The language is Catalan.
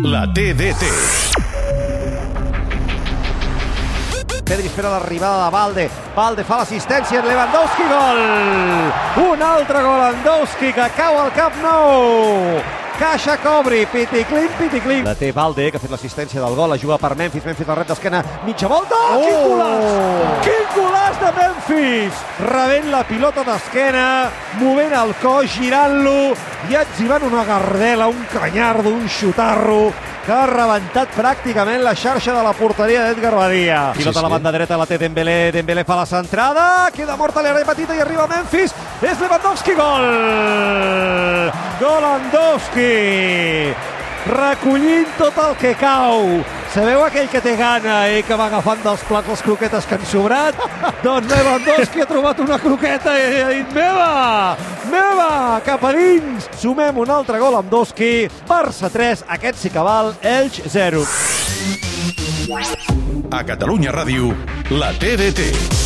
La TDT. Pedri espera l'arribada de Valde. Valde fa l'assistència, Lewandowski, gol! Un altre gol, Lewandowski, que cau al Camp Nou. Caixa Cobri, piticlim, piticlim. La té Valde, que ha fet l'assistència del gol, la juga per Memphis, Memphis la rep d'esquena, mitja volta, oh! Memphis! Rebent la pilota d'esquena, movent el cos, girant-lo i etzivant una gardela, un canyardo, un xutarro, que ha rebentat pràcticament la xarxa de la porteria d'Edgar Badia. Pilota sí. a la banda dreta, la té Dembélé, Dembélé fa la centrada, queda morta l'àrea petita i arriba Memphis, és Lewandowski, gol! Golandowski! Recollint tot el que cau. Sabeu aquell que té gana i que va agafant dels plats les croquetes que han sobrat? doncs Lewandowski ha trobat una croqueta i ha dit meva! Meva! Cap a dins! Sumem un altre gol amb Doski. Barça 3, aquest sí que val, Elx 0. A Catalunya Ràdio, la TDT.